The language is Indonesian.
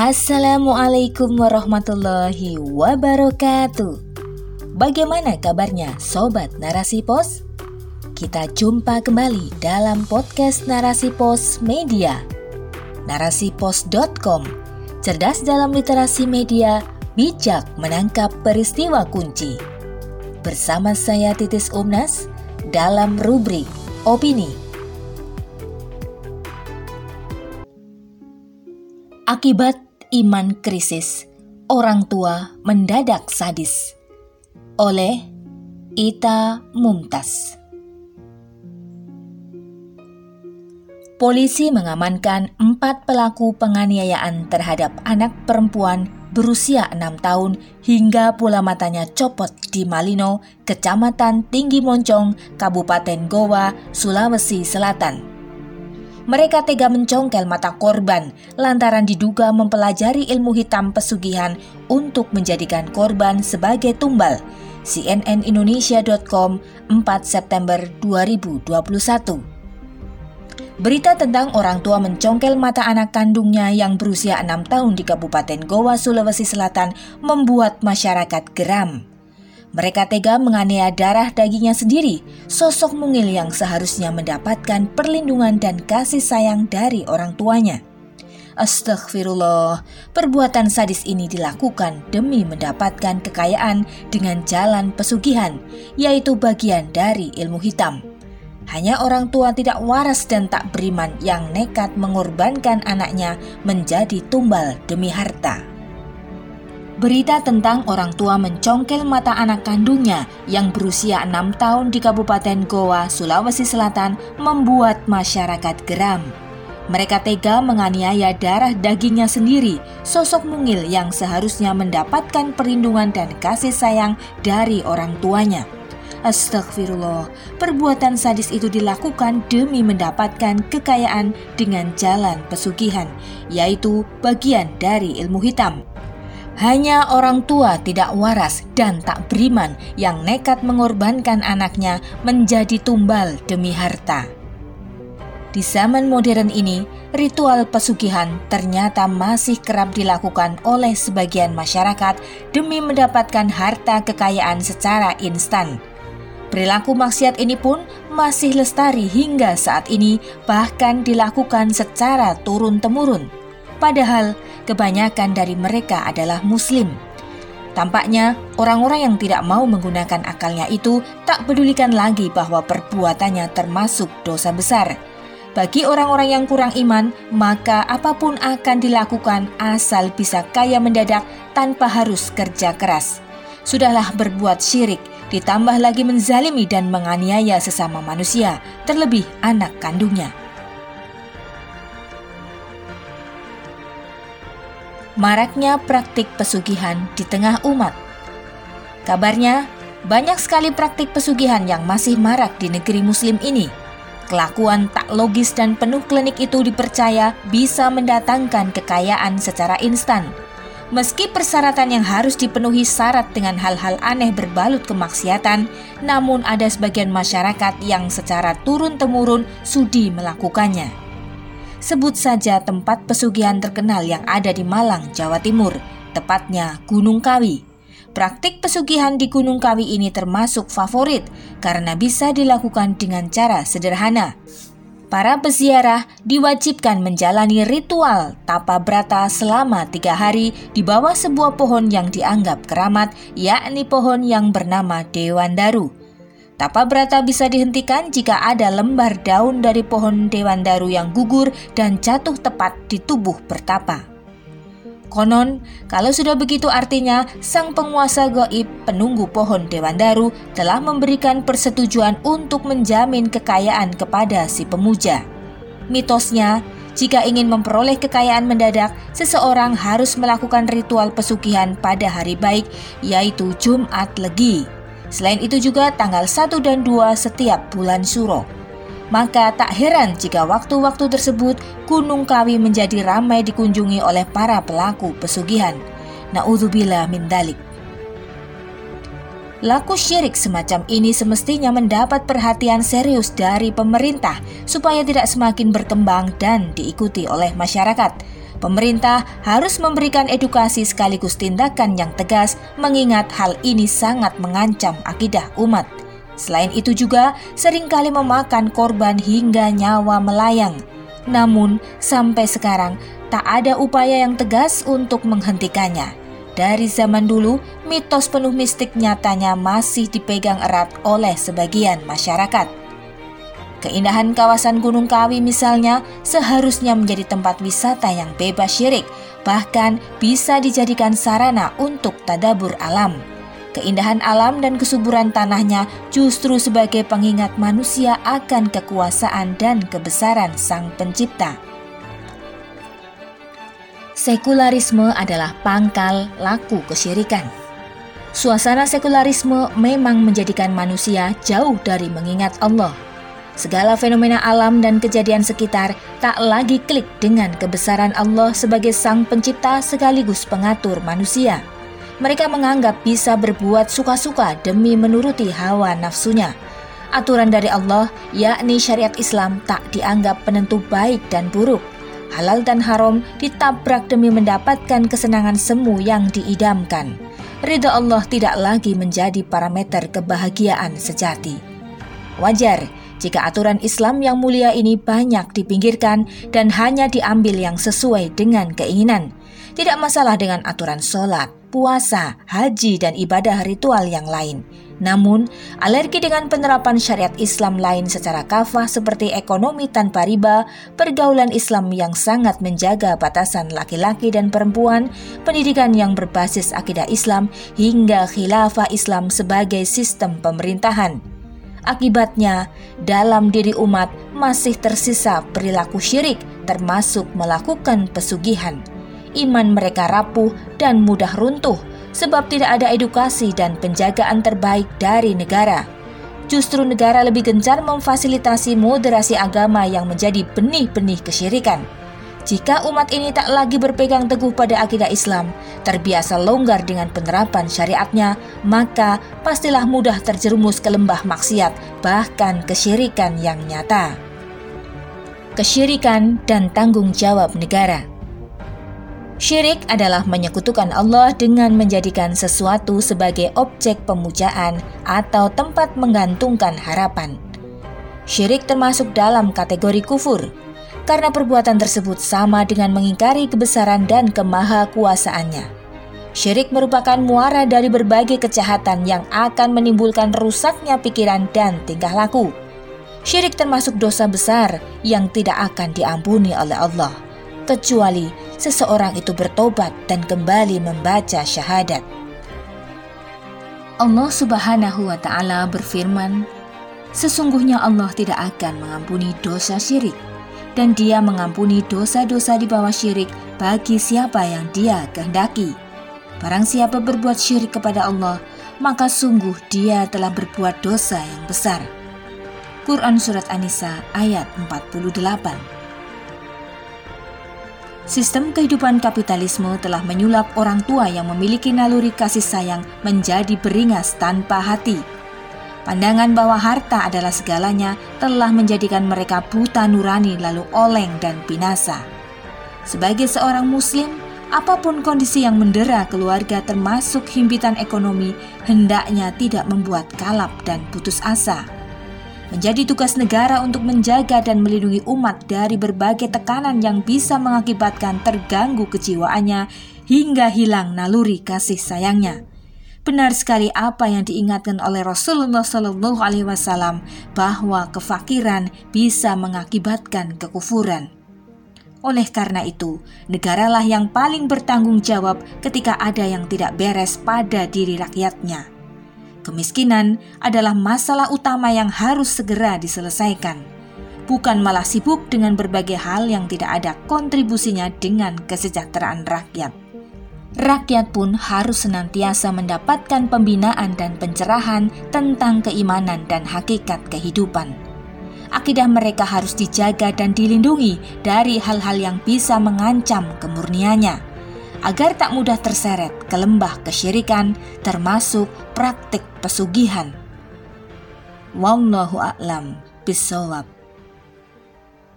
Assalamualaikum warahmatullahi wabarakatuh. Bagaimana kabarnya sobat Narasi Pos? Kita jumpa kembali dalam podcast Narasi Pos Media. Narasipos.com. Cerdas dalam literasi media, bijak menangkap peristiwa kunci. Bersama saya Titis Umnas dalam rubrik opini Akibat iman krisis, orang tua mendadak sadis. Oleh Ita Mumtaz. Polisi mengamankan empat pelaku penganiayaan terhadap anak perempuan berusia enam tahun hingga pula matanya copot di Malino, Kecamatan Tinggi Moncong, Kabupaten Goa, Sulawesi Selatan. Mereka tega mencongkel mata korban lantaran diduga mempelajari ilmu hitam pesugihan untuk menjadikan korban sebagai tumbal. cnnindonesia.com 4 September 2021 Berita tentang orang tua mencongkel mata anak kandungnya yang berusia 6 tahun di Kabupaten Goa, Sulawesi Selatan membuat masyarakat geram. Mereka tega menganiaya darah dagingnya sendiri, sosok mungil yang seharusnya mendapatkan perlindungan dan kasih sayang dari orang tuanya. Astagfirullah, perbuatan sadis ini dilakukan demi mendapatkan kekayaan dengan jalan pesugihan, yaitu bagian dari ilmu hitam. Hanya orang tua tidak waras dan tak beriman yang nekat mengorbankan anaknya menjadi tumbal demi harta. Berita tentang orang tua mencongkel mata anak kandungnya yang berusia enam tahun di Kabupaten Goa, Sulawesi Selatan membuat masyarakat geram. Mereka tega menganiaya darah dagingnya sendiri, sosok mungil yang seharusnya mendapatkan perlindungan dan kasih sayang dari orang tuanya. Astagfirullah, perbuatan sadis itu dilakukan demi mendapatkan kekayaan dengan jalan pesugihan, yaitu bagian dari ilmu hitam. Hanya orang tua tidak waras dan tak beriman yang nekat mengorbankan anaknya menjadi tumbal demi harta. Di zaman modern ini, ritual pesugihan ternyata masih kerap dilakukan oleh sebagian masyarakat demi mendapatkan harta kekayaan secara instan. Perilaku maksiat ini pun masih lestari hingga saat ini, bahkan dilakukan secara turun-temurun padahal kebanyakan dari mereka adalah Muslim. Tampaknya orang-orang yang tidak mau menggunakan akalnya itu tak pedulikan lagi bahwa perbuatannya termasuk dosa besar. Bagi orang-orang yang kurang iman, maka apa pun akan dilakukan asal bisa kaya mendadak tanpa harus kerja keras. Sudahlah berbuat syirik, ditambah lagi menzalimi dan menganiaya sesama manusia, terlebih anak kandungnya. Maraknya praktik pesugihan di tengah umat. Kabarnya, banyak sekali praktik pesugihan yang masih marak di negeri muslim ini. Kelakuan tak logis dan penuh klinik itu dipercaya bisa mendatangkan kekayaan secara instan. Meski persyaratan yang harus dipenuhi syarat dengan hal-hal aneh berbalut kemaksiatan, namun ada sebagian masyarakat yang secara turun-temurun sudi melakukannya. Sebut saja tempat pesugihan terkenal yang ada di Malang, Jawa Timur, tepatnya Gunung Kawi. Praktik pesugihan di Gunung Kawi ini termasuk favorit karena bisa dilakukan dengan cara sederhana. Para peziarah diwajibkan menjalani ritual tapa brata selama tiga hari di bawah sebuah pohon yang dianggap keramat, yakni pohon yang bernama Dewan Daru. Tapa brata bisa dihentikan jika ada lembar daun dari pohon dewan daru yang gugur dan jatuh tepat di tubuh bertapa. Konon, kalau sudah begitu artinya sang penguasa goib penunggu pohon dewan daru telah memberikan persetujuan untuk menjamin kekayaan kepada si pemuja. Mitosnya, jika ingin memperoleh kekayaan mendadak, seseorang harus melakukan ritual pesugihan pada hari baik, yaitu Jumat Legi. Selain itu juga tanggal 1 dan 2 setiap bulan Suro. Maka tak heran jika waktu-waktu tersebut Gunung Kawi menjadi ramai dikunjungi oleh para pelaku pesugihan. Na'udzubillah min dalik. Laku syirik semacam ini semestinya mendapat perhatian serius dari pemerintah supaya tidak semakin berkembang dan diikuti oleh masyarakat. Pemerintah harus memberikan edukasi sekaligus tindakan yang tegas, mengingat hal ini sangat mengancam akidah umat. Selain itu juga sering kali memakan korban hingga nyawa melayang. Namun, sampai sekarang tak ada upaya yang tegas untuk menghentikannya. Dari zaman dulu, mitos penuh mistik nyatanya masih dipegang erat oleh sebagian masyarakat. Keindahan kawasan Gunung Kawi misalnya seharusnya menjadi tempat wisata yang bebas syirik, bahkan bisa dijadikan sarana untuk tadabur alam. Keindahan alam dan kesuburan tanahnya justru sebagai pengingat manusia akan kekuasaan dan kebesaran Sang Pencipta. Sekularisme adalah pangkal laku kesyirikan. Suasana sekularisme memang menjadikan manusia jauh dari mengingat Allah – Segala fenomena alam dan kejadian sekitar tak lagi klik dengan kebesaran Allah sebagai Sang Pencipta sekaligus pengatur manusia. Mereka menganggap bisa berbuat suka-suka demi menuruti hawa nafsunya. Aturan dari Allah, yakni syariat Islam, tak dianggap penentu baik dan buruk. Halal dan haram ditabrak demi mendapatkan kesenangan semu yang diidamkan. Ridha Allah tidak lagi menjadi parameter kebahagiaan sejati. Wajar jika aturan Islam yang mulia ini banyak dipinggirkan dan hanya diambil yang sesuai dengan keinginan. Tidak masalah dengan aturan sholat, puasa, haji, dan ibadah ritual yang lain. Namun, alergi dengan penerapan syariat Islam lain secara kafah seperti ekonomi tanpa riba, pergaulan Islam yang sangat menjaga batasan laki-laki dan perempuan, pendidikan yang berbasis akidah Islam, hingga khilafah Islam sebagai sistem pemerintahan. Akibatnya, dalam diri umat masih tersisa perilaku syirik, termasuk melakukan pesugihan. Iman mereka rapuh dan mudah runtuh sebab tidak ada edukasi dan penjagaan terbaik dari negara. Justru negara lebih gencar memfasilitasi moderasi agama yang menjadi benih-benih kesyirikan. Jika umat ini tak lagi berpegang teguh pada akidah Islam, terbiasa longgar dengan penerapan syariatnya, maka pastilah mudah terjerumus ke lembah maksiat, bahkan kesyirikan yang nyata. Kesyirikan dan tanggung jawab negara. Syirik adalah menyekutukan Allah dengan menjadikan sesuatu sebagai objek pemujaan atau tempat menggantungkan harapan. Syirik termasuk dalam kategori kufur, karena perbuatan tersebut sama dengan mengingkari kebesaran dan kemahakuasaannya. Syirik merupakan muara dari berbagai kejahatan yang akan menimbulkan rusaknya pikiran dan tingkah laku. Syirik termasuk dosa besar yang tidak akan diampuni oleh Allah, kecuali seseorang itu bertobat dan kembali membaca syahadat. Allah Subhanahu wa Ta'ala berfirman, "Sesungguhnya Allah tidak akan mengampuni dosa syirik." Dan dia mengampuni dosa-dosa di bawah syirik bagi siapa yang dia kehendaki. Barang siapa berbuat syirik kepada Allah, maka sungguh dia telah berbuat dosa yang besar. Quran Surat An-Nisa ayat 48 Sistem kehidupan kapitalisme telah menyulap orang tua yang memiliki naluri kasih sayang menjadi beringas tanpa hati Pandangan bahwa harta adalah segalanya telah menjadikan mereka buta nurani lalu oleng dan binasa. Sebagai seorang muslim, apa pun kondisi yang mendera keluarga termasuk himpitan ekonomi hendaknya tidak membuat kalap dan putus asa. Menjadi tugas negara untuk menjaga dan melindungi umat dari berbagai tekanan yang bisa mengakibatkan terganggu kejiwaannya hingga hilang naluri kasih sayangnya. Benar sekali apa yang diingatkan oleh Rasulullah Shallallahu Alaihi Wasallam bahwa kefakiran bisa mengakibatkan kekufuran. Oleh karena itu, negaralah yang paling bertanggung jawab ketika ada yang tidak beres pada diri rakyatnya. Kemiskinan adalah masalah utama yang harus segera diselesaikan, bukan malah sibuk dengan berbagai hal yang tidak ada kontribusinya dengan kesejahteraan rakyat rakyat pun harus senantiasa mendapatkan pembinaan dan pencerahan tentang keimanan dan hakikat kehidupan. Akidah mereka harus dijaga dan dilindungi dari hal-hal yang bisa mengancam kemurniannya, agar tak mudah terseret ke lembah kesyirikan, termasuk praktik pesugihan. Wallahu a'lam bisawab.